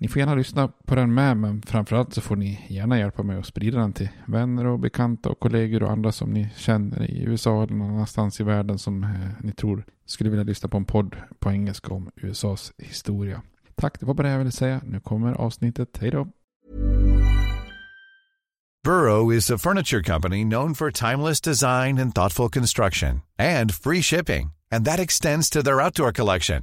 Ni får gärna lyssna på den med, men framförallt så får ni gärna hjälpa mig att sprida den till vänner och bekanta och kollegor och andra som ni känner i USA eller någon annanstans i världen som eh, ni tror skulle vilja lyssna på en podd på engelska om USAs historia. Tack, det var bara det jag ville säga. Nu kommer avsnittet. Hej då! Burrow is a furniture company known for timeless design and thoughtful construction and free shipping, and that extends to their outdoor collection.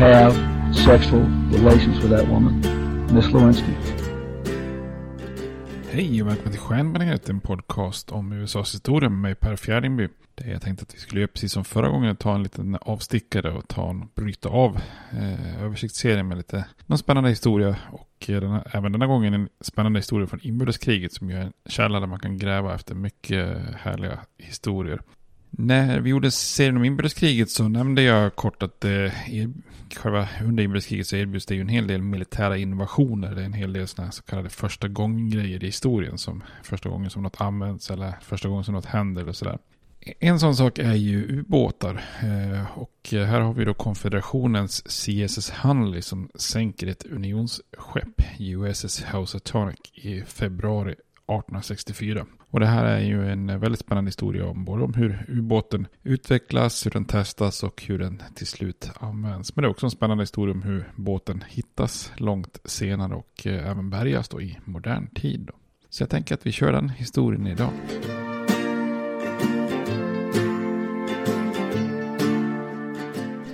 have sexual relations with that woman, Miss Lewinsky. Hej och välkommen till Stjärnbaneret, en podcast om USAs historia med mig Per Fjärdingby. Det jag tänkte att vi skulle göra precis som förra gången, ta en liten avstickare och ta en, bryta av eh, översiktsserien med lite någon spännande historia. Och denna, även denna gången en spännande historia från inbördeskriget som ju är en källa där man kan gräva efter mycket härliga historier. När vi gjorde serien om inbördeskriget så nämnde jag kort att eh, själva under inbördeskriget så erbjuds det ju en hel del militära innovationer. Det är en hel del sådana så kallade första gången-grejer i historien. Som första gången som något används eller första gången som något händer eller sådär. En sån sak är ju ubåtar. Eh, och här har vi då konfederationens CSS Hunley som sänker ett unionsskepp, USS Housatonic, i februari 1864. Och det här är ju en väldigt spännande historia om både om hur ubåten utvecklas, hur den testas och hur den till slut används. Men det är också en spännande historia om hur båten hittas långt senare och eh, även bärgas då i modern tid. Då. Så jag tänker att vi kör den historien idag.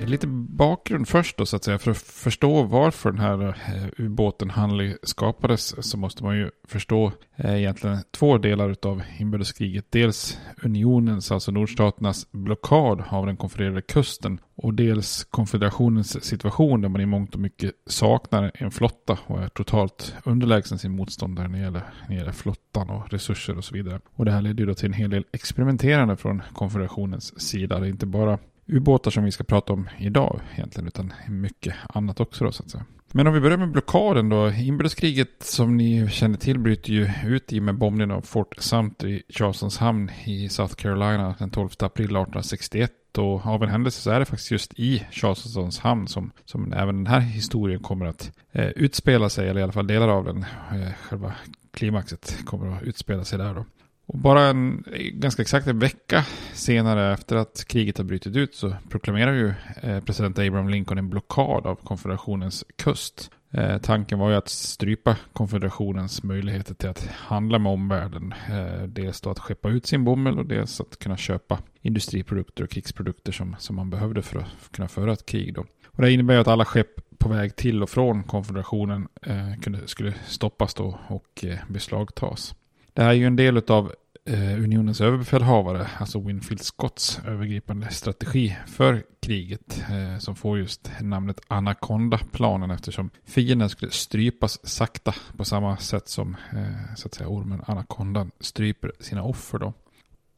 Lite bakgrund först då så att säga. För att förstå varför den här eh, ubåten Hanley skapades så måste man ju förstå eh, egentligen två delar av inbördeskriget. Dels unionens, alltså nordstaternas blockad av den konfedererade kusten. Och dels konfederationens situation där man i mångt och mycket saknar en flotta och är totalt underlägsen sin motståndare när det gäller, när det gäller flottan och resurser och så vidare. Och det här ledde ju då till en hel del experimenterande från konfederationens sida. Det är inte bara ubåtar som vi ska prata om idag egentligen, utan mycket annat också då så att säga. Men om vi börjar med blockaden då. Inbördeskriget som ni känner till bryter ju ut i med bombningen av Fort Sumter i Charlestons hamn i South Carolina den 12 april 1861. Och av en händelse så är det faktiskt just i Charlestons hamn som, som även den här historien kommer att eh, utspela sig, eller i alla fall delar av den. Eh, själva klimaxet kommer att utspela sig där då. Och bara en, ganska exakt en vecka senare efter att kriget har brutit ut så proklamerar ju eh, president Abraham Lincoln en blockad av konfederationens kust. Eh, tanken var ju att strypa konfederationens möjligheter till att handla med omvärlden. Eh, dels då att skeppa ut sin bomull och dels att kunna köpa industriprodukter och krigsprodukter som, som man behövde för att kunna föra ett krig. Då. Och det innebär ju att alla skepp på väg till och från konfederationen eh, kunde, skulle stoppas då och eh, beslagtas. Det här är ju en del av eh, unionens överbefälhavare, alltså Winfield Scotts övergripande strategi för kriget eh, som får just namnet Anaconda-planen eftersom fienden skulle strypas sakta på samma sätt som eh, så att säga ormen Anacondan stryper sina offer då.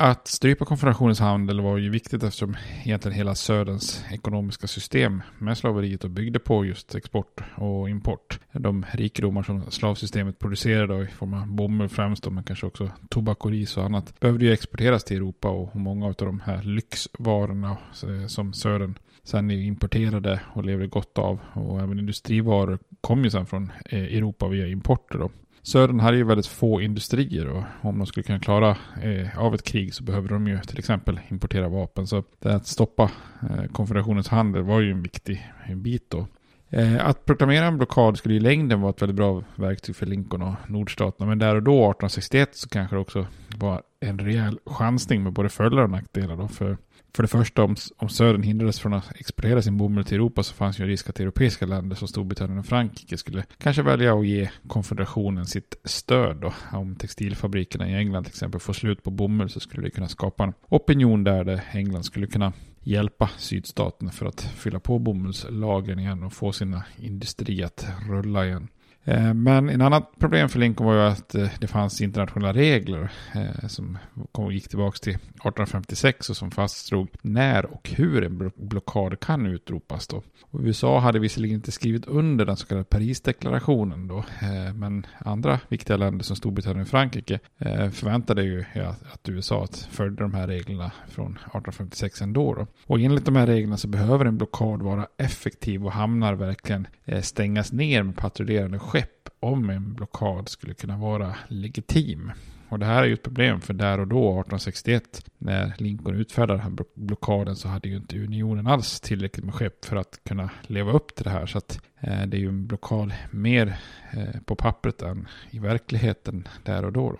Att strypa konfederationens handel var ju viktigt eftersom egentligen hela söderns ekonomiska system med slaveriet och byggde på just export och import. De rikedomar som slavsystemet producerade i form av bomull främst men kanske också tobak och ris och annat behövde ju exporteras till Europa och många av de här lyxvarorna eh, som södern sen importerade och levde gott av och även industrivaror kom ju sen från eh, Europa via importer då. Södern hade ju väldigt få industrier och om de skulle kunna klara eh, av ett krig så behöver de ju till exempel importera vapen. Så det att stoppa eh, konfederationens handel var ju en viktig bit då. Eh, att proklamera en blockad skulle i längden vara ett väldigt bra verktyg för Lincoln och nordstaterna. Men där och då, 1861, så kanske det också var en rejäl chansning med både följder och nackdelar. Då, för för det första, om, om södern hindrades från att exportera sin bomull till Europa så fanns ju en risk att europeiska länder som Storbritannien och Frankrike skulle kanske välja att ge konfederationen sitt stöd. Då. Om textilfabrikerna i England till exempel får slut på bomull så skulle det kunna skapa en opinion där, det England skulle kunna hjälpa sydstaterna för att fylla på bomullslagren igen och få sina industrier att rulla igen. Eh, men en annat problem för Lincoln var ju att eh, det fanns internationella regler eh, som gick tillbaka till 1856 och som fastslog när och hur en blockad kan utropas. Då. Och USA hade visserligen inte skrivit under den så kallade Parisdeklarationen då, men andra viktiga länder som Storbritannien och Frankrike förväntade ju att USA följde de här reglerna från 1856 ändå. Då. Och enligt de här reglerna så behöver en blockad vara effektiv och hamnar verkligen stängas ner med patrullerande skepp om en blockad skulle kunna vara legitim. Och det här är ju ett problem för där och då, 1861, när Lincoln utfärdade den här blockaden så hade ju inte unionen alls tillräckligt med skepp för att kunna leva upp till det här. Så att eh, det är ju en blockad mer eh, på pappret än i verkligheten där och då. då.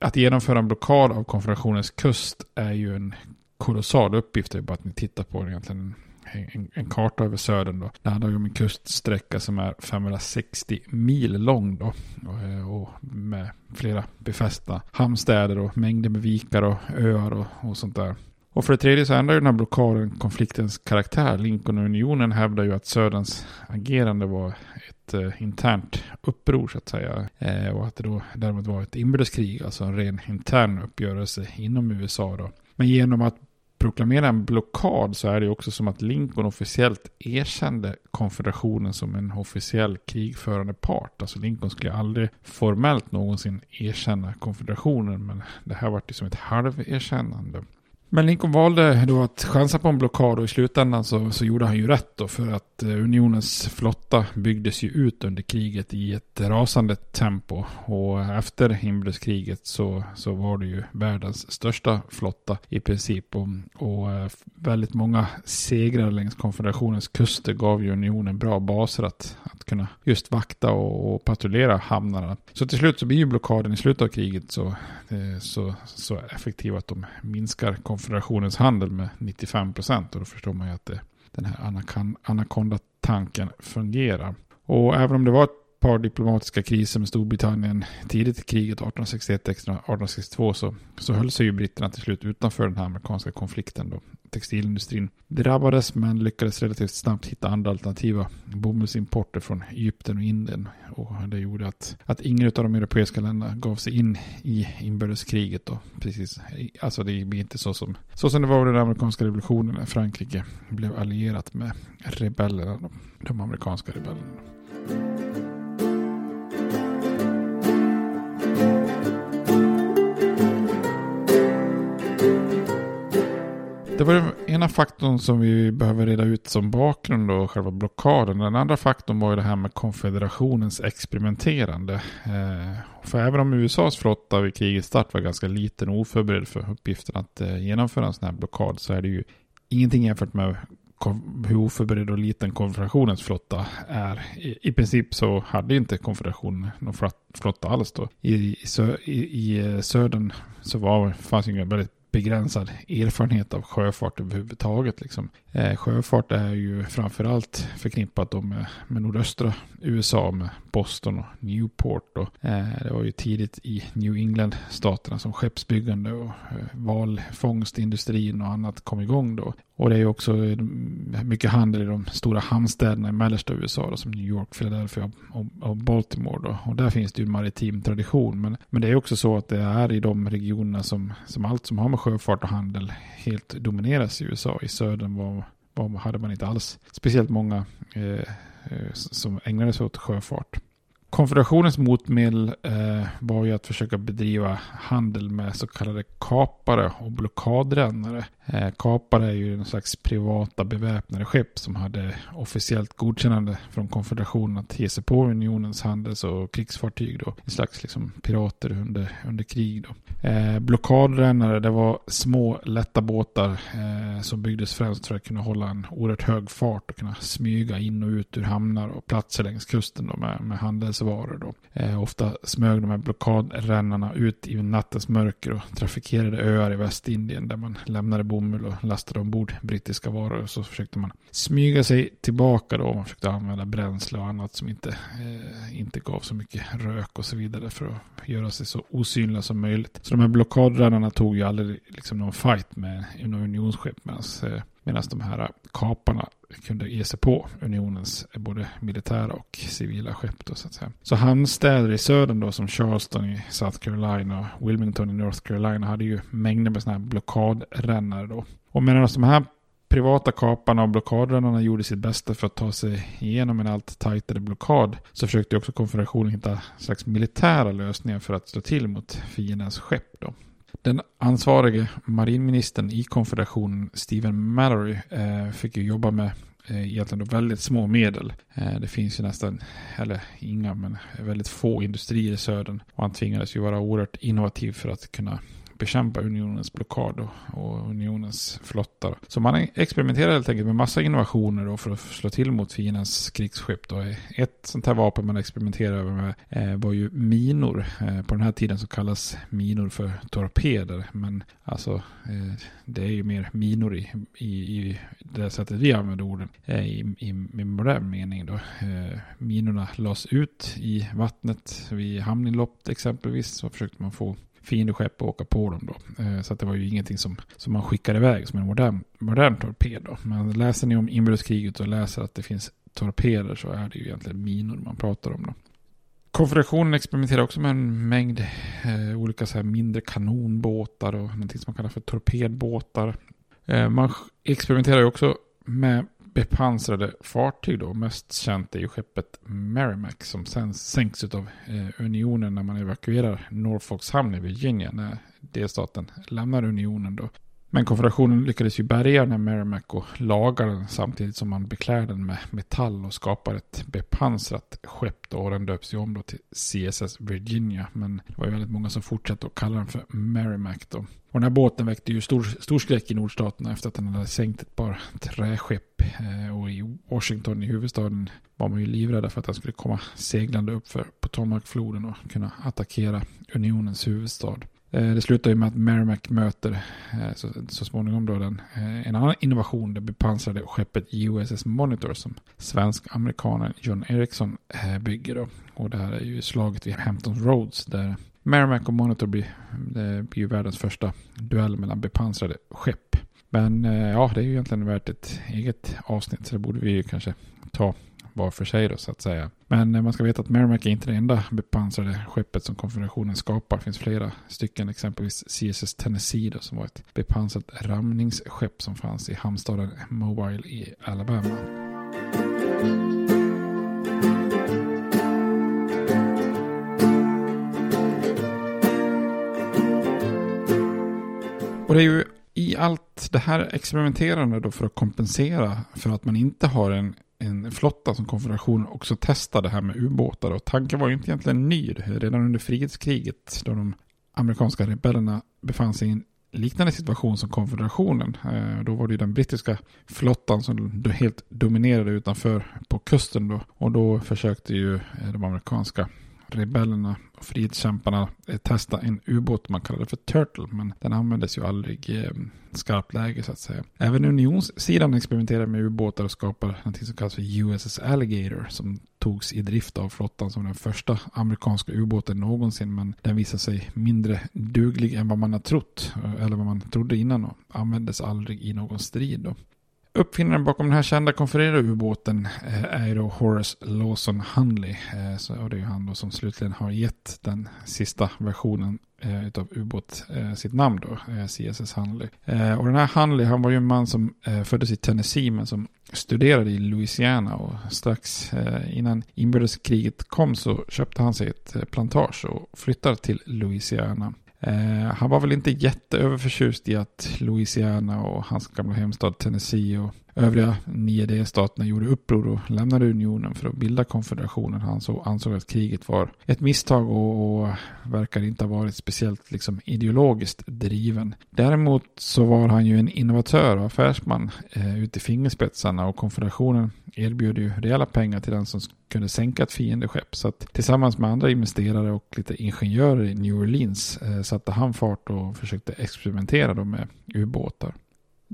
Att genomföra en blockad av konfederationens kust är ju en kolossal uppgift. Det är bara att ni tittar på det egentligen en, en, karta över södern. Då. Det handlar ju om en kuststräcka som är 560 mil lång. Då, och, eh, och med flera befästa hamnstäder och mängder med vikar och öar och, och sånt där. Och för det tredje så ändrar ju den här blockaden konfliktens karaktär. Lincoln och Unionen hävdar ju att Söderns agerande var ett eh, internt uppror så att säga. Eh, och att det då därmed var ett inbördeskrig, alltså en ren intern uppgörelse inom USA då. Men genom att proklamera en blockad så är det också som att Lincoln officiellt erkände konfederationen som en officiell krigförande part. Alltså Lincoln skulle aldrig formellt någonsin erkänna konfederationen men det här var ju som ett halverkännande. Men Lincoln valde då att chansa på en blockad och i slutändan så, så gjorde han ju rätt då för att eh, unionens flotta byggdes ju ut under kriget i ett rasande tempo. Och efter inbördeskriget så, så var det ju världens största flotta i princip. Och, och eh, väldigt många segrar längs konfederationens kuster gav ju unionen bra baser att, att kunna just vakta och, och patrullera hamnarna. Så till slut så blir ju blockaden i slutet av kriget så, eh, så, så effektiv att de minskar konfederationens handel med 95 procent. Och då förstår man ju att det, den här anaconda-tanken fungerar. Och även om det var ett par diplomatiska kriser med Storbritannien tidigt i kriget 1861-1862 så, så höll sig ju britterna till slut utanför den här amerikanska konflikten. Då. Textilindustrin drabbades men lyckades relativt snabbt hitta andra alternativa bomullsimporter från Egypten och Indien. Och det gjorde att, att ingen av de europeiska länderna gav sig in i inbördeskriget. Då. Precis, alltså det blir inte så som, så som det var under den amerikanska revolutionen när Frankrike blev allierat med rebellerna, de, de amerikanska rebellerna. Det var den ena faktorn som vi behöver reda ut som bakgrund och själva blockaden. Den andra faktorn var ju det här med konfederationens experimenterande. Eh, för även om USAs flotta vid krigets start var ganska liten och oförberedd för uppgiften att eh, genomföra en sån här blockad så är det ju ingenting jämfört med hur oförberedd och liten konfederationens flotta är. I, I, princip så hade inte konfederationen någon flotta alls då. I, i, i, i eh, södern så var, fanns ju en väldigt begränsad erfarenhet av sjöfart överhuvudtaget. Liksom. Eh, sjöfart är ju framförallt förknippat med, med nordöstra USA med Boston och Newport. Och, eh, det var ju tidigt i New England-staterna som skeppsbyggande och eh, valfångstindustrin och annat kom igång då. Och det är ju också eh, mycket handel i de stora hamnstäderna i mellersta USA då, som New York, Philadelphia och, och Baltimore. Då. Och där finns det ju en maritim tradition. Men, men det är också så att det är i de regionerna som, som allt som har med sjöfart och handel helt domineras i USA. I södern var, var, hade man inte alls speciellt många eh, eh som ägnade sig åt sjöfart. Konfederationens motmedel eh, var ju att försöka bedriva handel med så kallade kapare och blockadrännare. Eh, kapare är ju en slags privata beväpnade skepp som hade officiellt godkännande från konfederationen att ge sig på unionens handels och krigsfartyg. Då. En slags liksom, pirater under, under krig. Då. Eh, blockadrännare det var små lätta båtar eh, som byggdes främst för att kunna hålla en oerhört hög fart och kunna smyga in och ut ur hamnar och platser längs kusten då, med, med handelsvaror. Då. Eh, ofta smög de här blockadrännarna ut i nattens mörker och trafikerade öar i Västindien där man lämnade bomull och lastade ombord brittiska varor. Så försökte man smyga sig tillbaka då. Man försökte använda bränsle och annat som inte, eh, inte gav så mycket rök och så vidare för att göra sig så osynliga som möjligt. Så de här blockadrännarna tog ju aldrig liksom någon fight med en unionsskepp medan eh, Medan de här kaparna kunde ge sig på unionens både militära och civila skepp. Då, så, att säga. så hamnstäder i södern då som Charleston i South Carolina och Wilmington i North Carolina hade ju mängder med sådana här blockadrännare då. Och medan de här privata kaparna och blockadrännarna gjorde sitt bästa för att ta sig igenom en allt tajtare blockad så försökte också konfederationen hitta slags militära lösningar för att slå till mot fiendens skepp. Då. Den ansvarige marinministern i konfederationen, Stephen Mallory, eh, fick ju jobba med eh, egentligen väldigt små medel. Eh, det finns ju nästan, eller inga, men väldigt få industrier i södern. Och han tvingades ju vara oerhört innovativ för att kunna bekämpa unionens blockad och, och unionens flottar. Så man experimenterar helt enkelt med massa innovationer då för att slå till mot fiendens krigsskepp. Då. Ett sånt här vapen man experimenterade med eh, var ju minor. Eh, på den här tiden så kallas minor för torpeder. Men alltså eh, det är ju mer minor i, i, i det sättet vi använder orden. Eh, I, i, i modern mening då. Eh, minorna lades ut i vattnet vid hamninlopp exempelvis. Så försökte man få fiendeskepp och åka på dem då. Eh, så att det var ju ingenting som, som man skickar iväg som en modern, modern torped då. Men läser ni om inbördeskriget och läser att det finns torpeder så är det ju egentligen minor man pratar om då. Konfederationen experimenterar också med en mängd eh, olika så här mindre kanonbåtar och någonting som man kallar för torpedbåtar. Eh, man experimenterar ju också med bepansrade fartyg då. Mest känt är ju skeppet Merrimack som sen sänks av eh, unionen när man evakuerar Norfolks hamn i Virginia när delstaten lämnar unionen då. Men konfederationen lyckades ju bärga den här Merrimack och laga den samtidigt som man beklär den med metall och skapar ett bepansrat skepp då, och den döps ju om då till CSS Virginia. Men det var ju väldigt många som fortsatte att kalla den för Merrimack då. Och den här båten väckte ju stor, stor skräck i nordstaterna efter att den hade sänkt ett par träskepp. Eh, och i Washington, i huvudstaden, var man ju livrädda för att den skulle komma seglande upp för Potomacfloden och kunna attackera unionens huvudstad. Eh, det slutar ju med att Merrimack möter eh, så, så småningom då den, en annan innovation, det bepansrade skeppet USS Monitor som svensk-amerikanen John Ericsson bygger. Då. Och det här är ju slaget vid Hampton Roads där Merrimack och Monitor blir, blir ju världens första duell mellan bepansrade skepp. Men eh, ja, det är ju egentligen värt ett eget avsnitt så det borde vi ju kanske ta var för sig då så att säga. Men eh, man ska veta att Merrimack är inte det enda bepansrade skeppet som konfederationen skapar. Det finns flera stycken, exempelvis CSS Tennessee då, som var ett bepansrat ramningsskepp som fanns i hamnstaden Mobile i Alabama. Och det är ju i allt det här experimenterande då för att kompensera för att man inte har en en flotta som konfederationen också testade här med ubåtar. Och tanken var ju inte egentligen ny. Redan under frihetskriget då de amerikanska rebellerna befann sig i en liknande situation som konfederationen. Eh, då var det ju den brittiska flottan som helt dominerade utanför på kusten då. Och då försökte ju eh, de amerikanska rebellerna och frihetskämparna eh, testa en ubåt man kallade för Turtle. Men den användes ju aldrig i eh, skarpt läge så att säga. Även unionssidan experimenterade med ubåtar och skapade något som kallas för USS Alligator. Som togs i drift av flottan som den första amerikanska ubåten någonsin. Men den visade sig mindre duglig än vad man har trott. Eh, eller vad man trodde innan och användes aldrig i någon strid. Då. Uppfinnaren bakom den här kända konfererade ubåten eh, är ju då Horace Lawson Hundley. Eh, så, och det är ju han då som slutligen har gett den sista versionen eh, utav ubåt sitt namn då, CSS Hundley. Och den här Hundley, han var ju en man som föddes i Tennessee men som studerade i Louisiana och strax innan inbördeskriget kom så köpte han sig ett plantage och flyttade till Louisiana. Eh, han var väl inte jätteöverförtjust i att Louisiana och hans gamla hemstad Tennessee och övriga nio delstaterna gjorde uppror och lämnade unionen för att bilda konfederationen. Han så, ansåg att kriget var ett misstag och, och verkar inte ha varit speciellt liksom, ideologiskt driven. Däremot så var han ju en innovatör och affärsman eh, ut i fingerspetsarna och konfederationen erbjöd ju rejäla pengar till den som kunde sänka ett fiendeskepp. Så att tillsammans med andra investerare och lite ingenjörer i New Orleans eh, satte han fart och försökte experimentera då med ubåtar.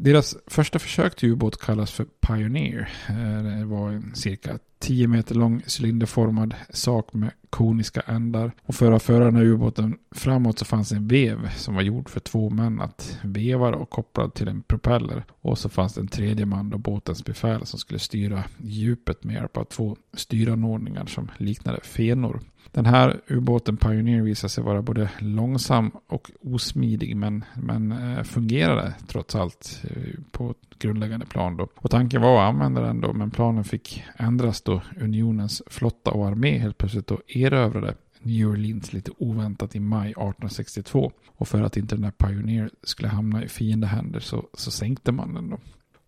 Deras första försök till ubåt kallas för Pioneer. Eh, det var en cirka 10 meter lång cylinderformad sak med koniska ändar. Och för att föra den här ubåten framåt så fanns en vev som var gjord för två män att veva och kopplad till en propeller. Och så fanns det en tredje man då båtens befäl som skulle styra djupet med hjälp av två styranordningar som liknade fenor. Den här ubåten Pioneer visade sig vara både långsam och osmidig men, men eh, fungerade trots allt eh, på ett grundläggande plan. Då. Och tanken var att använda den då men planen fick ändras då unionens flotta och armé helt plötsligt då erövrade New Orleans lite oväntat i maj 1862. Och för att inte den här Pioneer skulle hamna i fiendehänder så, så sänkte man den då.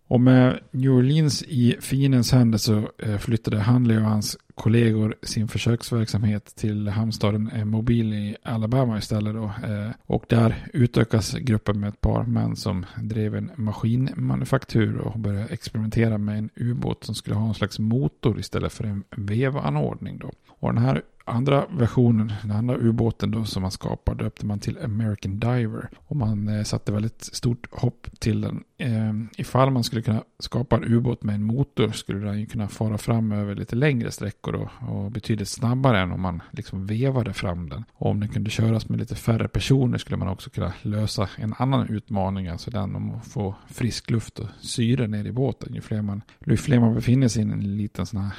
Och med New Orleans i fiendens händer så eh, flyttade Handley och hans kollegor sin försöksverksamhet till hamnstaden eh, Mobil i Alabama istället. Då. Eh, och där utökas gruppen med ett par män som drev en maskinmanufaktur och började experimentera med en ubåt som skulle ha en slags motor istället för en vevanordning. Då. Och den här andra versionen, den andra ubåten då som man skapade döpte man till American Diver. Och man eh, satte väldigt stort hopp till den. Eh, ifall man skulle kunna skapa en ubåt med en motor skulle den ju kunna fara fram över lite längre sträckor då, och betydligt snabbare än om man liksom vevade fram den. Och om den kunde köras med lite färre personer skulle man också kunna lösa en annan utmaning, alltså den om att få frisk luft och syre ner i båten. Ju fler man, ju fler man befinner sig i en liten sån här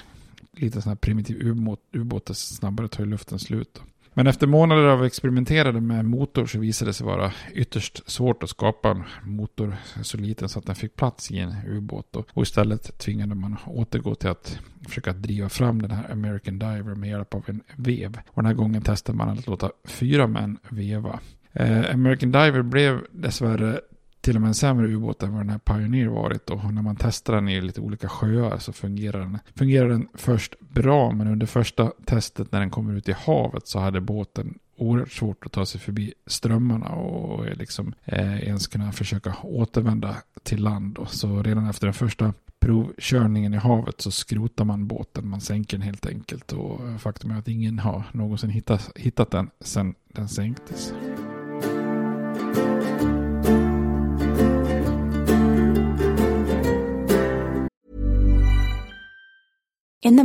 lite sån här primitiv ubåt, ubåt desto snabbare tar luften slut. Men efter månader av experimenterande med motor så visade det sig vara ytterst svårt att skapa en motor så liten så att den fick plats i en ubåt. Och istället tvingade man återgå till att försöka driva fram den här American Diver med hjälp av en vev. Och den här gången testade man att låta fyra män veva. Eh, American Diver blev dessvärre till och med en sämre ubåt än vad den här Pioneer varit. Och när man testar den i lite olika sjöar så fungerar den, fungerar den först bra. Men under första testet när den kommer ut i havet så hade båten oerhört svårt att ta sig förbi strömmarna och liksom eh, ens kunna försöka återvända till land. Då. så redan efter den första provkörningen i havet så skrotar man båten, man sänker den helt enkelt. Och faktum är att ingen har någonsin hittat, hittat den sedan den sänktes.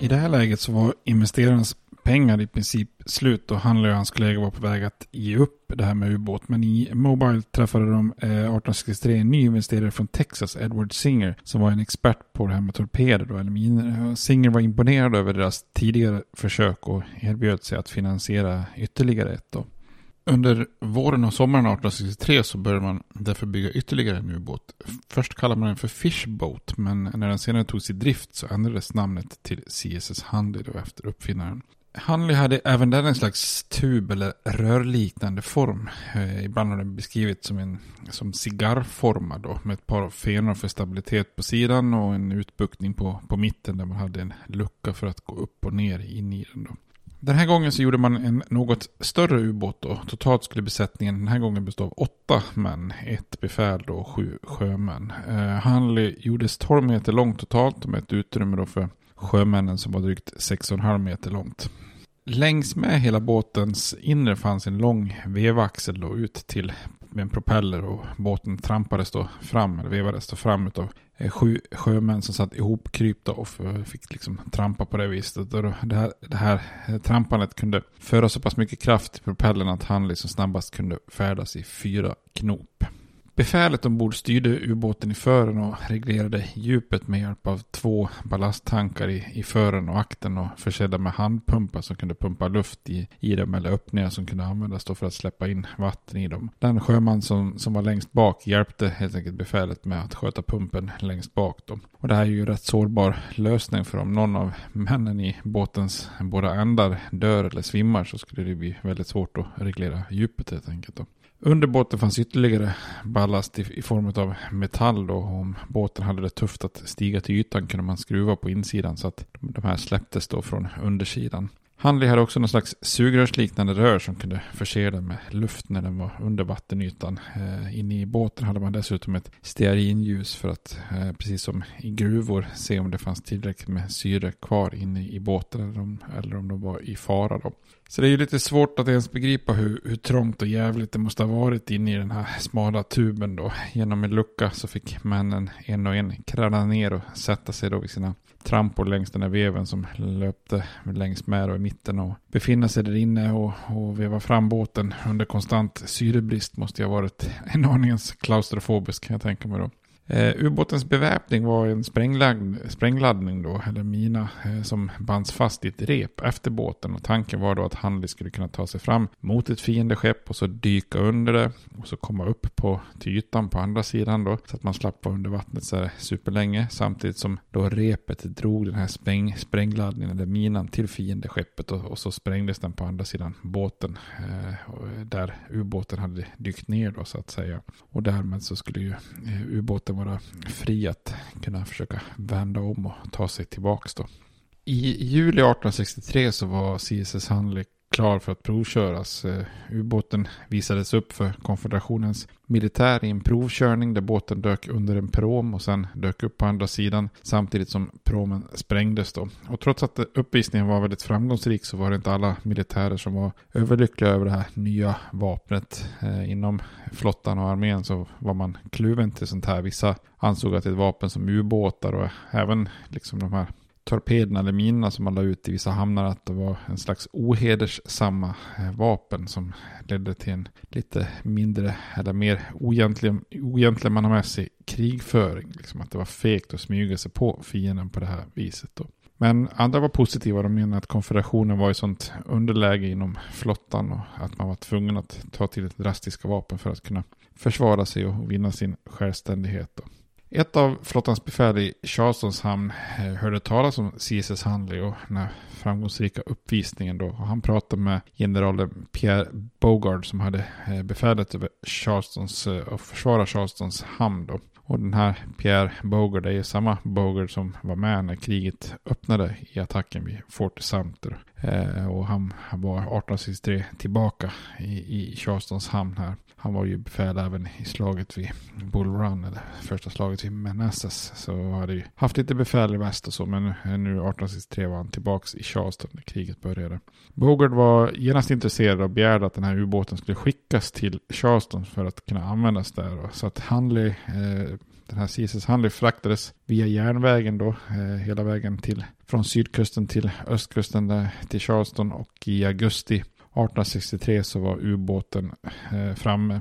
I det här läget så var investerarens pengar i princip slut och han och hans kollega var på väg att ge upp det här med ubåt. Men i Mobile träffade de eh, 1863 en ny investerare från Texas, Edward Singer, som var en expert på det här med torpeder och eller. Singer var imponerad över deras tidigare försök och erbjöd sig att finansiera ytterligare ett då. Under våren och sommaren 1863 så började man därför bygga ytterligare en ubåt. Först kallade man den för Fishboat, men när den senare togs i drift så ändrades namnet till CSS Handley då efter uppfinnaren. Handley hade även den en slags tub eller rörliknande form. Eh, ibland har den beskrivits som en som cigarrformad då, med ett par fenor för stabilitet på sidan och en utbuktning på, på mitten där man hade en lucka för att gå upp och ner in i den. Då. Den här gången så gjorde man en något större ubåt då. Totalt skulle besättningen den här gången bestå av åtta män, ett befäl då och sju sjömän. Eh, Hanley gjordes 12 meter långt totalt med ett utrymme då för sjömännen som var drygt 6,5 meter långt. Längs med hela båtens inre fanns en lång vevaxel då ut till med en propeller och båten trampades då fram, eller vevades då fram utav eh, sju sjömän som satt ihopkrypta och fick liksom trampa på det viset. Och det här, det här eh, trampandet kunde föra så pass mycket kraft i propellern att han liksom snabbast kunde färdas i fyra knop. Befälet ombord styrde ubåten i fören och reglerade djupet med hjälp av två ballasttankar i, i fören och akten och försedda med handpumpar som kunde pumpa luft i, i dem eller öppningar som kunde användas för att släppa in vatten i dem. Den sjöman som, som var längst bak hjälpte helt enkelt befälet med att sköta pumpen längst bak. Då. Och det här är ju en rätt sårbar lösning för om någon av männen i båtens båda ändar dör eller svimmar så skulle det bli väldigt svårt att reglera djupet helt enkelt. Då. Under båten fanns ytterligare ballast i, i form av metall då. Om båten hade det tufft att stiga till ytan kunde man skruva på insidan så att de här släpptes då från undersidan. Handley hade också någon slags sugrörsliknande rör som kunde förse den med luft när den var under vattenytan. Eh, inne i båten hade man dessutom ett stearinljus för att, eh, precis som i gruvor, se om det fanns tillräckligt med syre kvar inne i båten eller om, eller om de var i fara. Då. Så det är ju lite svårt att ens begripa hur, hur trångt och jävligt det måste ha varit inne i den här smala tuben då. Genom en lucka så fick männen en och en kräla ner och sätta sig då vid sina trampor längs den här veven som löpte längs med och i mitten och befinna sig där inne och, och veva fram båten under konstant syrebrist måste ju ha varit en aningens klaustrofobisk kan jag tänka mig då. Eh, ubåtens beväpning var en sprängladdning då, eller mina, eh, som bands fast i ett rep efter båten. Och tanken var då att Handley skulle kunna ta sig fram mot ett fiendeskepp och så dyka under det. Och så komma upp på, till ytan på andra sidan då. Så att man slapp vara under vattnet så här superlänge. Samtidigt som då repet drog den här spräng, sprängladdningen, eller minan, till fiendeskeppet. Och, och så sprängdes den på andra sidan båten. Eh, där ubåten hade dykt ner då så att säga. Och därmed så skulle ju eh, liksom vara fri att kunna försöka vända om och ta sig tillbaka då. I juli 1863 så var CSS Handley klar för att provköras. Eh, ubåten visades upp för konfederationens militär i en provkörning där båten dök under en prom och sen dök upp på andra sidan samtidigt som promen sprängdes då. Och trots att uppvisningen var väldigt framgångsrik så var det inte alla militärer som var överlyckliga över det här nya vapnet. Eh, inom flottan och armén så var man kluven till sånt här. Vissa ansåg att ett vapen som ubåtar och även liksom de här torpederna eller minorna som man la ut i vissa hamnar att det var en slags ohederssamma eh, vapen som ledde till en lite mindre eller mer ogentlemannamässig krigföring. Liksom att det var fegt att smyga sig på fienden på det här viset. Då. Men andra var positiva. De menade att konfederationen var i sånt underläge inom flottan och att man var tvungen att ta till drastiska vapen för att kunna försvara sig och vinna sin självständighet. Då. Ett av flottans befäl i Charlestons hamn eh, hörde talas om CSS Handley och den här framgångsrika uppvisningen då. Och han pratade med generalen Pierre Bogard som hade eh, befälet över Charlestons eh, och eh, försvara Charlestons hamn då. Och den här Pierre Bogard är ju samma Bogard som var med när kriget öppnade i attacken vid Fort Sumter. Eh, och han, han var 1863 tillbaka i, i Charlestons hamn här. Han var ju befäl även i slaget vid Bull Run, eller första slaget vid Manassas. Så hade ju haft lite befäl i väst och så, men nu 1863 var han tillbaka i Charleston när kriget började. Bogard var genast intresserad och begärde att den här ubåten skulle skickas till Charleston för att kunna användas där. Så att Hanley, eh, den här CSS Hanley fraktades via järnvägen då, eh, hela vägen till, från sydkusten till östkusten där, till Charleston och i augusti 1863 så var ubåten eh, framme.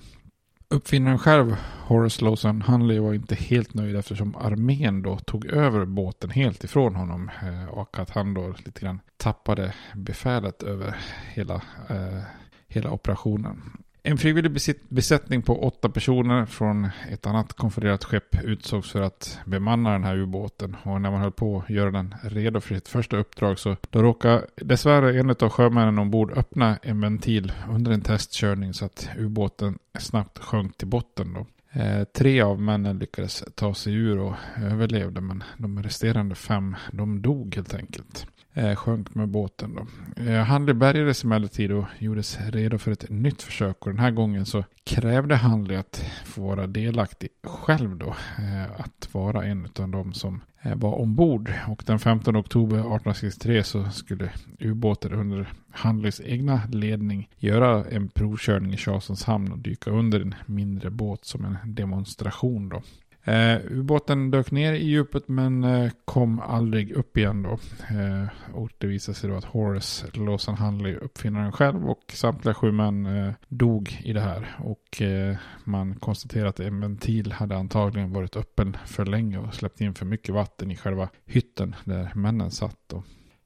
Uppfinnaren själv, Horace Lawson Hunley, var inte helt nöjd eftersom armén då tog över båten helt ifrån honom eh, och att han då lite grann tappade befälet över hela, eh, hela operationen. En frivillig besättning på åtta personer från ett annat konfererat skepp utsågs för att bemanna den här ubåten. Och när man höll på att göra den redo för sitt första uppdrag så då råkade dessvärre en av sjömännen ombord öppna en ventil under en testkörning så att ubåten snabbt sjönk till botten. Då. Eh, tre av männen lyckades ta sig ur och överlevde men de resterande fem de dog helt enkelt eh, sjönk med båten. Då. Eh, Handley bärgades emellertid och gjordes redo för ett nytt försök. Och den här gången så krävde Handley att få vara delaktig själv då. Eh, att vara en av de som eh, var ombord. Och den 15 oktober 1863 så skulle ubåten under Handleys egna ledning göra en provkörning i Charlesons hamn och dyka under en mindre båt som en demonstration då. Eh, ubåten dök ner i djupet men eh, kom aldrig upp igen då. Eh, och det visade sig då att Horace Lawson Handley, uppfinnaren själv och samtliga sju män eh, dog i det här. Och eh, man konstaterade att en ventil hade antagligen varit öppen för länge och släppt in för mycket vatten i själva hytten där männen satt. Då.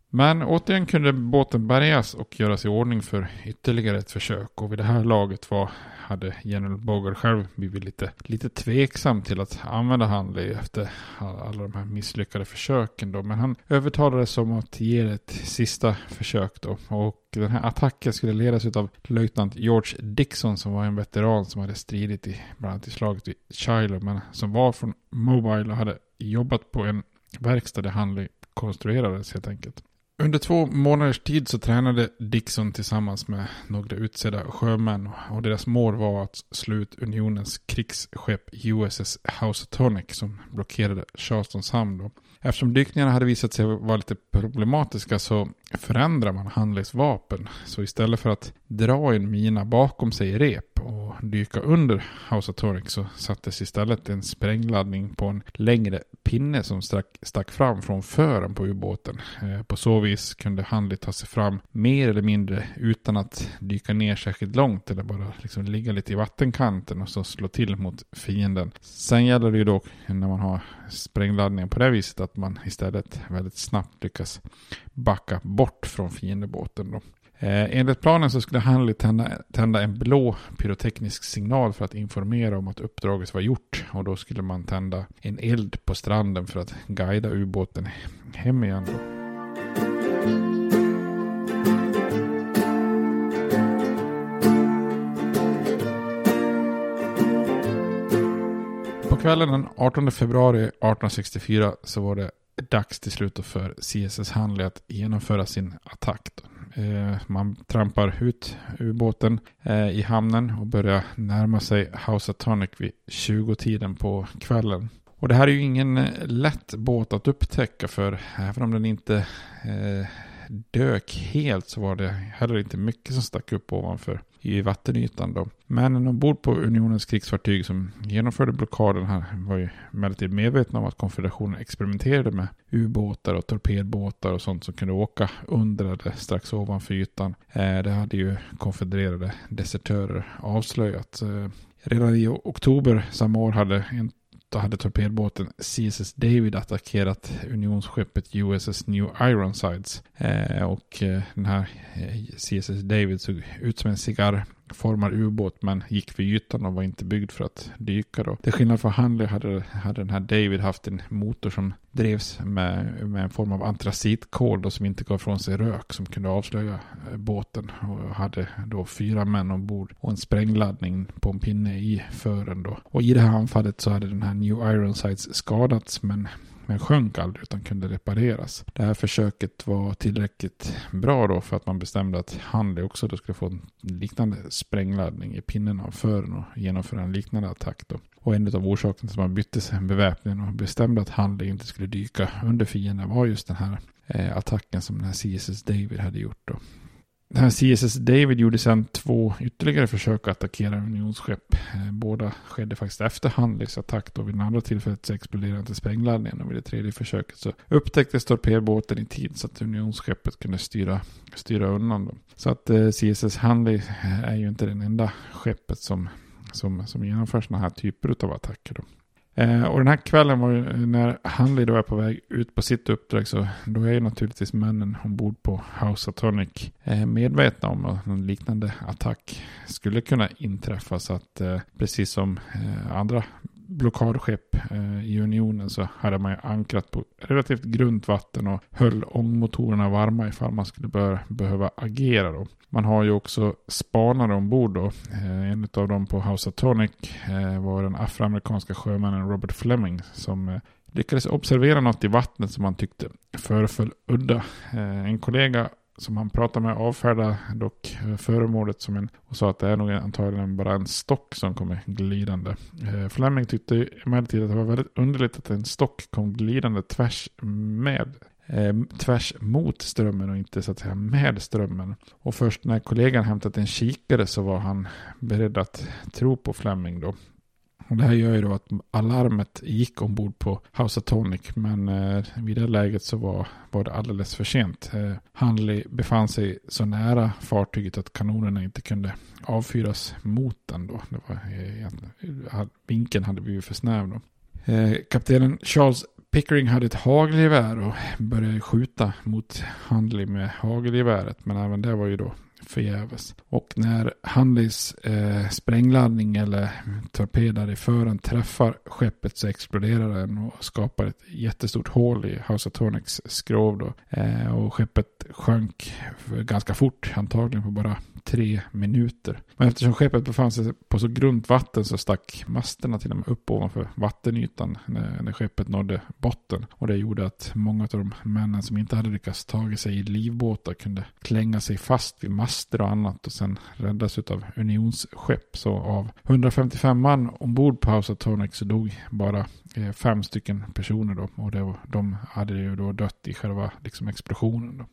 Men återigen kunde båten bärgas och göras i ordning för ytterligare ett försök. Och vid det här laget var hade general Bogart själv blivit lite, lite tveksam till att använda Handley efter alla de här misslyckade försöken då. Men han övertalades om att ge ett sista försök då. Och den här attacken skulle ledas av löjtnant George Dixon som var en veteran som hade stridit i bland annat i slaget vid Shiloh. Men som var från Mobile och hade jobbat på en verkstad där Handley konstruerades helt enkelt. Under två månaders tid så tränade Dixon tillsammans med några utsedda sjömän och deras mål var att slå ut unionens krigsskepp USS Housatonic som blockerade Charlestons hamn. Då. Eftersom dykningarna hade visat sig vara lite problematiska så förändrar man Handleys vapen. Så istället för att dra en mina bakom sig i rep och dyka under House of Toric så sattes istället en sprängladdning på en längre pinne som stack, stack fram från fören på ubåten. Eh, på så vis kunde Handley ta sig fram mer eller mindre utan att dyka ner särskilt långt eller bara liksom ligga lite i vattenkanten och så slå till mot fienden. Sen gäller det ju då när man har sprängladdningen på det viset att man istället väldigt snabbt lyckas backa bort från fiendebåten. Då. Eh, enligt planen så skulle Hanley tända, tända en blå pyroteknisk signal för att informera om att uppdraget var gjort. Och då skulle man tända en eld på stranden för att guida ubåten hem igen. Då. På kvällen den 18 februari 1864 så var det dags till slut för CSS Handley att genomföra sin attack. Då. Eh, man trampar ut ubåten eh, i hamnen och börjar närma sig House Atonic vid 20-tiden på kvällen. Och det här är ju ingen eh, lätt båt att upptäcka för även om den inte dök helt så var det heller inte mycket som stack upp ovanför i vattenytan då. Männen ombord på unionens krigsfartyg som genomförde blockaden här var ju emellertid medvetna om att konfederationen experimenterade med ubåtar och torpedbåtar och sånt som kunde åka under eller strax ovanför ytan. Eh, det hade ju konfedererade desertörer avslöjat. Eh, redan i oktober samma år hade en då hade torpedbåten CSS David attackerat unionsskeppet USS New Ironsides. Eh, och eh, den här eh, CSS David såg ut som en cigarr formar ubåt men gick för ytan och var inte byggd för att dyka. Då. Till skillnad från Handley hade, hade den här David haft en motor som drevs med, med en form av antracitkol som inte gav från sig rök som kunde avslöja eh, båten. Och hade då fyra män ombord och en sprängladdning på en pinne i fören då. Och i det här anfallet så hade den här New Ironsides skadats men men sjönk aldrig utan kunde repareras. Det här försöket var tillräckligt bra då för att man bestämde att Handley också då skulle få en liknande sprängladdning i pinnen av fören och genomföra en liknande attack då. Och en av orsakerna till att man bytte sig beväpningen och bestämde att Handley inte skulle dyka under fienden var just den här eh, attacken som den här CSS David hade gjort då. Den här CSS David gjorde sedan två ytterligare försök att attackera unionsskepp. Eh, båda skedde faktiskt efter Handleys attack. Då vid den andra tillfället så exploderade inte sprängladdningen och vid det tredje försöket så upptäcktes torpedbåten i tid så att unionsskeppet kunde styra, styra undan. Då. Så att eh, CSS Handley eh, är ju inte den enda skeppet som, som, som genomför sådana här typer av attacker. Då. Eh, och den här kvällen var ju eh, när Hanley då är på väg ut på sitt uppdrag så då är ju naturligtvis männen ombord på House of Tonic eh, medvetna om att en liknande attack skulle kunna inträffa. Så att eh, precis som eh, andra blockadskepp eh, i unionen så hade man ju ankrat på relativt grunt vatten och höll ångmotorerna varma ifall man skulle bör, behöva agera då. Man har ju också spanare ombord då. Eh, en av dem på House of Tonic eh, var den afroamerikanska sjömannen Robert Fleming som lyckades observera något i vattnet som han tyckte föreföll udda. En kollega som han pratade med avfärdade dock eh, föremålet som en och sa att det är nog antagligen bara en stock som kommer glidande. Eh, Fleming tyckte emellertid att det var väldigt underligt att en stock kom glidande tvärs med eh, tvärs mot strömmen och inte så att säga med strömmen. Och först när kollegan hämtat en kikare så var han beredd att tro på Fleming då. Och det här gör ju då att alarmet gick ombord på House of Tonic men eh, vid det läget så var, var det alldeles för sent. Eh, Hanley befann sig så nära fartyget att kanonerna inte kunde avfyras mot den då. Det var, eh, eh vinkeln hade blivit för snäv då. Eh, kaptenen Charles Pickering hade ett hagelgevär och började skjuta mot Handley med hagelgeväret. Men även det var ju då förgäves. Och när Hanleys eh, sprängladdning eller torpedar i fören träffar skeppet så exploderar den och skapar ett jättestort hål i House of Tonics skrov. Då. Eh, och skeppet sjönk ganska fort, antagligen på bara tre minuter. Men eftersom skeppet befann sig på så grunt vatten så stack masterna till och med upp ovanför vattenytan när, när skeppet nådde botten. Och det gjorde att många av de männen som inte hade lyckats ta sig i livbåtar kunde klänga sig fast vid master och annat och sen räddas av unionsskepp. Så av 155 man ombord på House of Tonic så dog bara eh, fem stycken personer då. Och det, de hade ju då dött i själva liksom, explosionen. Då.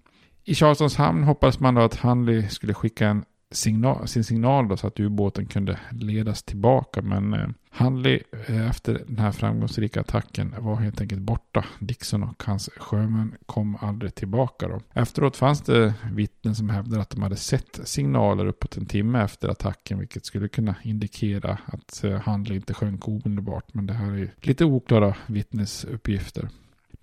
I Charlestons hamn hoppades man då att Hanley skulle skicka en signal, sin signal då så att ubåten kunde ledas tillbaka. Men eh, Hanley eh, efter den här framgångsrika attacken var helt enkelt borta. Dixon och hans sjömän kom aldrig tillbaka då. Efteråt fanns det vittnen som hävdade att de hade sett signaler uppåt en timme efter attacken. Vilket skulle kunna indikera att eh, Hanley inte sjönk omedelbart. Men det här är lite oklara vittnesuppgifter.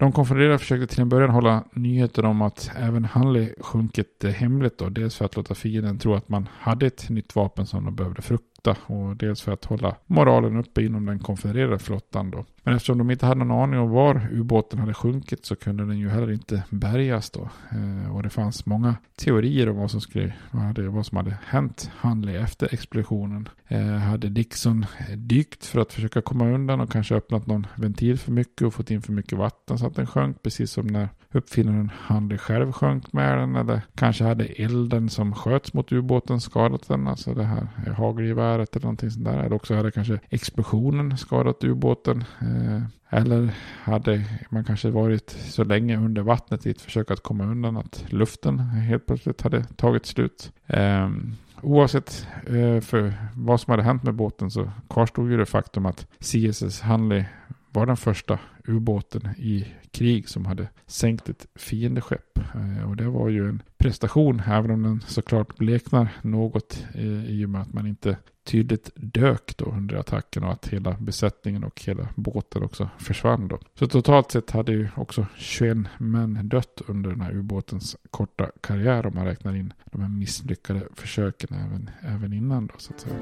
De konfedererade försökte till en början hålla nyheter om att även Hanley sjunkit eh, hemligt då. Dels för att låta fienden tro att man hade ett nytt vapen som de behövde frukta flotta och dels för att hålla moralen uppe inom den konfedererade flottan då. Men eftersom de inte hade någon aning om var ubåten hade sjunkit så kunde den ju heller inte bärgas då. Eh, och det fanns många teorier om vad som, skulle, vad, hade, vad som hade hänt Hanley efter explosionen. Eh, hade Dixon dykt för att försöka komma undan och kanske öppnat någon ventil för mycket och fått in för mycket vatten så att den sjönk precis som när uppfinnaren Handley själv sjönk med den eller kanske hade elden som sköts mot ubåten skadat den, alltså det här hagelgeväret eller någonting sånt där. Eller också hade kanske explosionen skadat ubåten. Eh, eller hade man kanske varit så länge under vattnet i ett försök att komma undan att luften helt plötsligt hade tagit slut. Ehm, oavsett eh, för vad som hade hänt med båten så kvarstod ju det faktum att CSS Hanley var den första ubåten i krig som hade sänkt ett fiendeskepp. Eh, och det var ju en prestation, även om den såklart bleknar något eh, i och med att man inte tydligt dök då under attacken och att hela besättningen och hela båten också försvann då. Så totalt sett hade ju också 21 män dött under den här ubåtens korta karriär om man räknar in de här misslyckade försöken även, även innan då så att säga.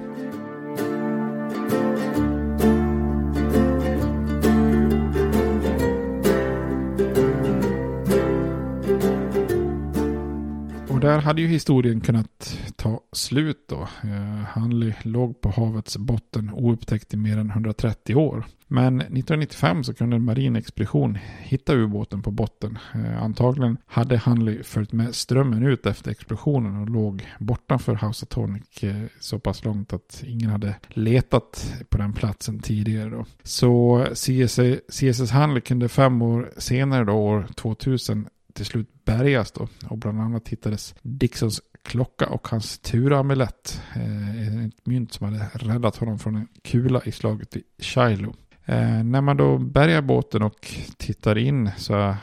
Och där hade ju historien kunnat ta slut då. Eh, Hanley låg på havets botten oupptäckt i mer än 130 år. Men 1995 så kunde en marin expedition hitta ubåten på botten. Eh, antagligen hade Hanley följt med strömmen ut efter explosionen och låg bortanför Housatonic eh, så pass långt att ingen hade letat på den platsen tidigare. Då. Så CSS, CSS Hanley kunde fem år senare, då, år 2000, till slut bärgas då. Och bland annat hittades Dixons klocka och hans turamulett. Eh, ett mynt som hade räddat honom från en kula i slaget vid Shiloh. Eh, när man då bärgar båten och tittar in så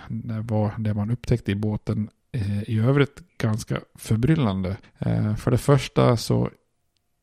var det man upptäckte i båten eh, i övrigt ganska förbryllande. Eh, för det första så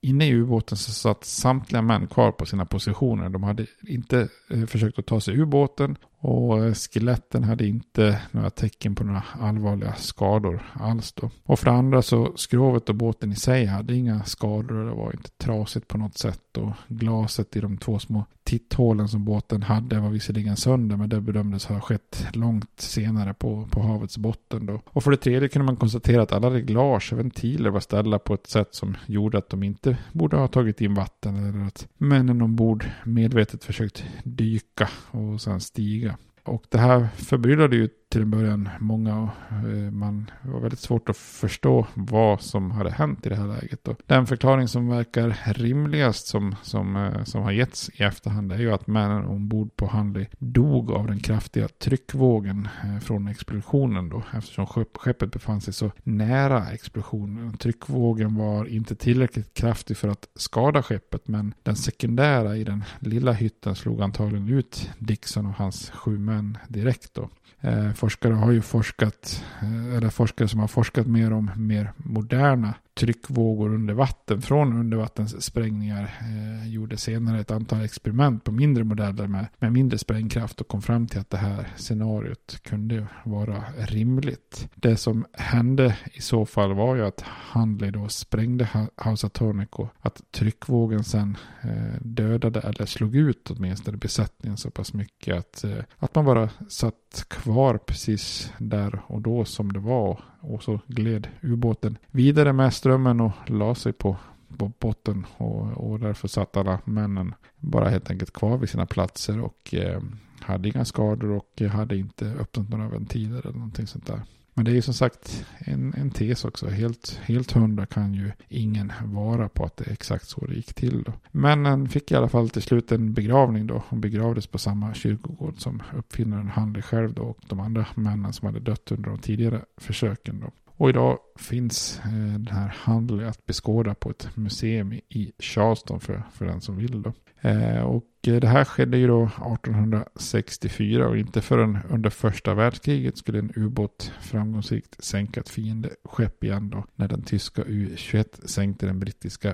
inne i ubåten så satt samtliga män kvar på sina positioner. De hade inte eh, försökt att ta sig ur båten och eh, skeletten hade inte några tecken på några allvarliga skador alls då. Och för det andra så skrovet och båten i sig hade inga skador och det var inte trasigt på något sätt. Och glaset i de två små titthålen som båten hade var visserligen sönder men det bedömdes ha skett långt senare på, på havets botten då. Och för det tredje kunde man konstatera att alla reglage och ventiler var ställda på ett sätt som gjorde att de inte borde ha tagit in vatten eller att männen ombord medvetet försökt dyka och sen stiga. Och det här förbryllade ju till en början många. Och, eh, man var väldigt svårt att förstå vad som hade hänt i det här läget. Och den förklaring som verkar rimligast som, som, eh, som har getts i efterhand är ju att männen ombord på Handley dog av den kraftiga tryckvågen eh, från explosionen då. Eftersom skeppet befann sig så nära explosionen. Tryckvågen var inte tillräckligt kraftig för att skada skeppet men den sekundära i den lilla hytten slog antagligen ut Dixon och hans sju män män direkt då. Eh, forskare har ju forskat, eh, eller forskare som har forskat mer om mer moderna tryckvågor under vatten från undervattenssprängningar. Eh, gjorde senare ett antal experiment på mindre modeller med, med mindre sprängkraft och kom fram till att det här scenariot kunde vara rimligt. Det som hände i så fall var ju att Handley då sprängde Housatonic och att tryckvågen sen eh, dödade eller slog ut åtminstone besättningen så pass mycket att, eh, att man bara satt kvar precis där och då som det var och så gled ubåten vidare med strömmen och la sig på, på botten. Och, och därför satt alla männen bara helt enkelt kvar vid sina platser och eh, hade inga skador och hade inte öppnat några ventiler eller någonting sånt där. Men det är ju som sagt en, en tes också. Helt, helt hundra kan ju ingen vara på att det är exakt så det gick till. Då. Männen fick i alla fall till slut en begravning då. Hon begravdes på samma kyrkogård som uppfinnaren Handley själv då och de andra männen som hade dött under de tidigare försöken. Då. Och idag finns eh, den här handeln att beskåda på ett museum i Charleston för, för den som vill. Då. Eh, och eh, det här skedde ju då 1864 och inte förrän under första världskriget skulle en ubåt framgångsrikt sänka ett fiendeskepp igen då. När den tyska U-21 sänkte den brittiska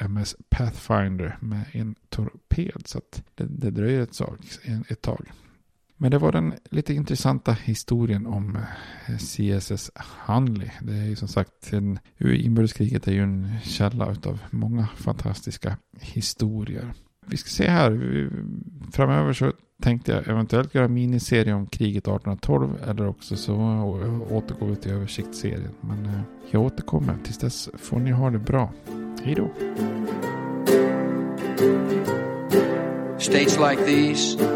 HMS Pathfinder med en torped. Så det, det dröjer ett, sak, ett tag. Men det var den lite intressanta historien om eh, CSS Handley. Det är ju som sagt, en, inbördeskriget är ju en källa av många fantastiska historier. Vi ska se här, framöver så tänkte jag eventuellt göra miniserie om kriget 1812 eller också så återgår vi till översiktsserien. Men eh, jag återkommer. Tills dess får ni ha det bra. Hej då! States like these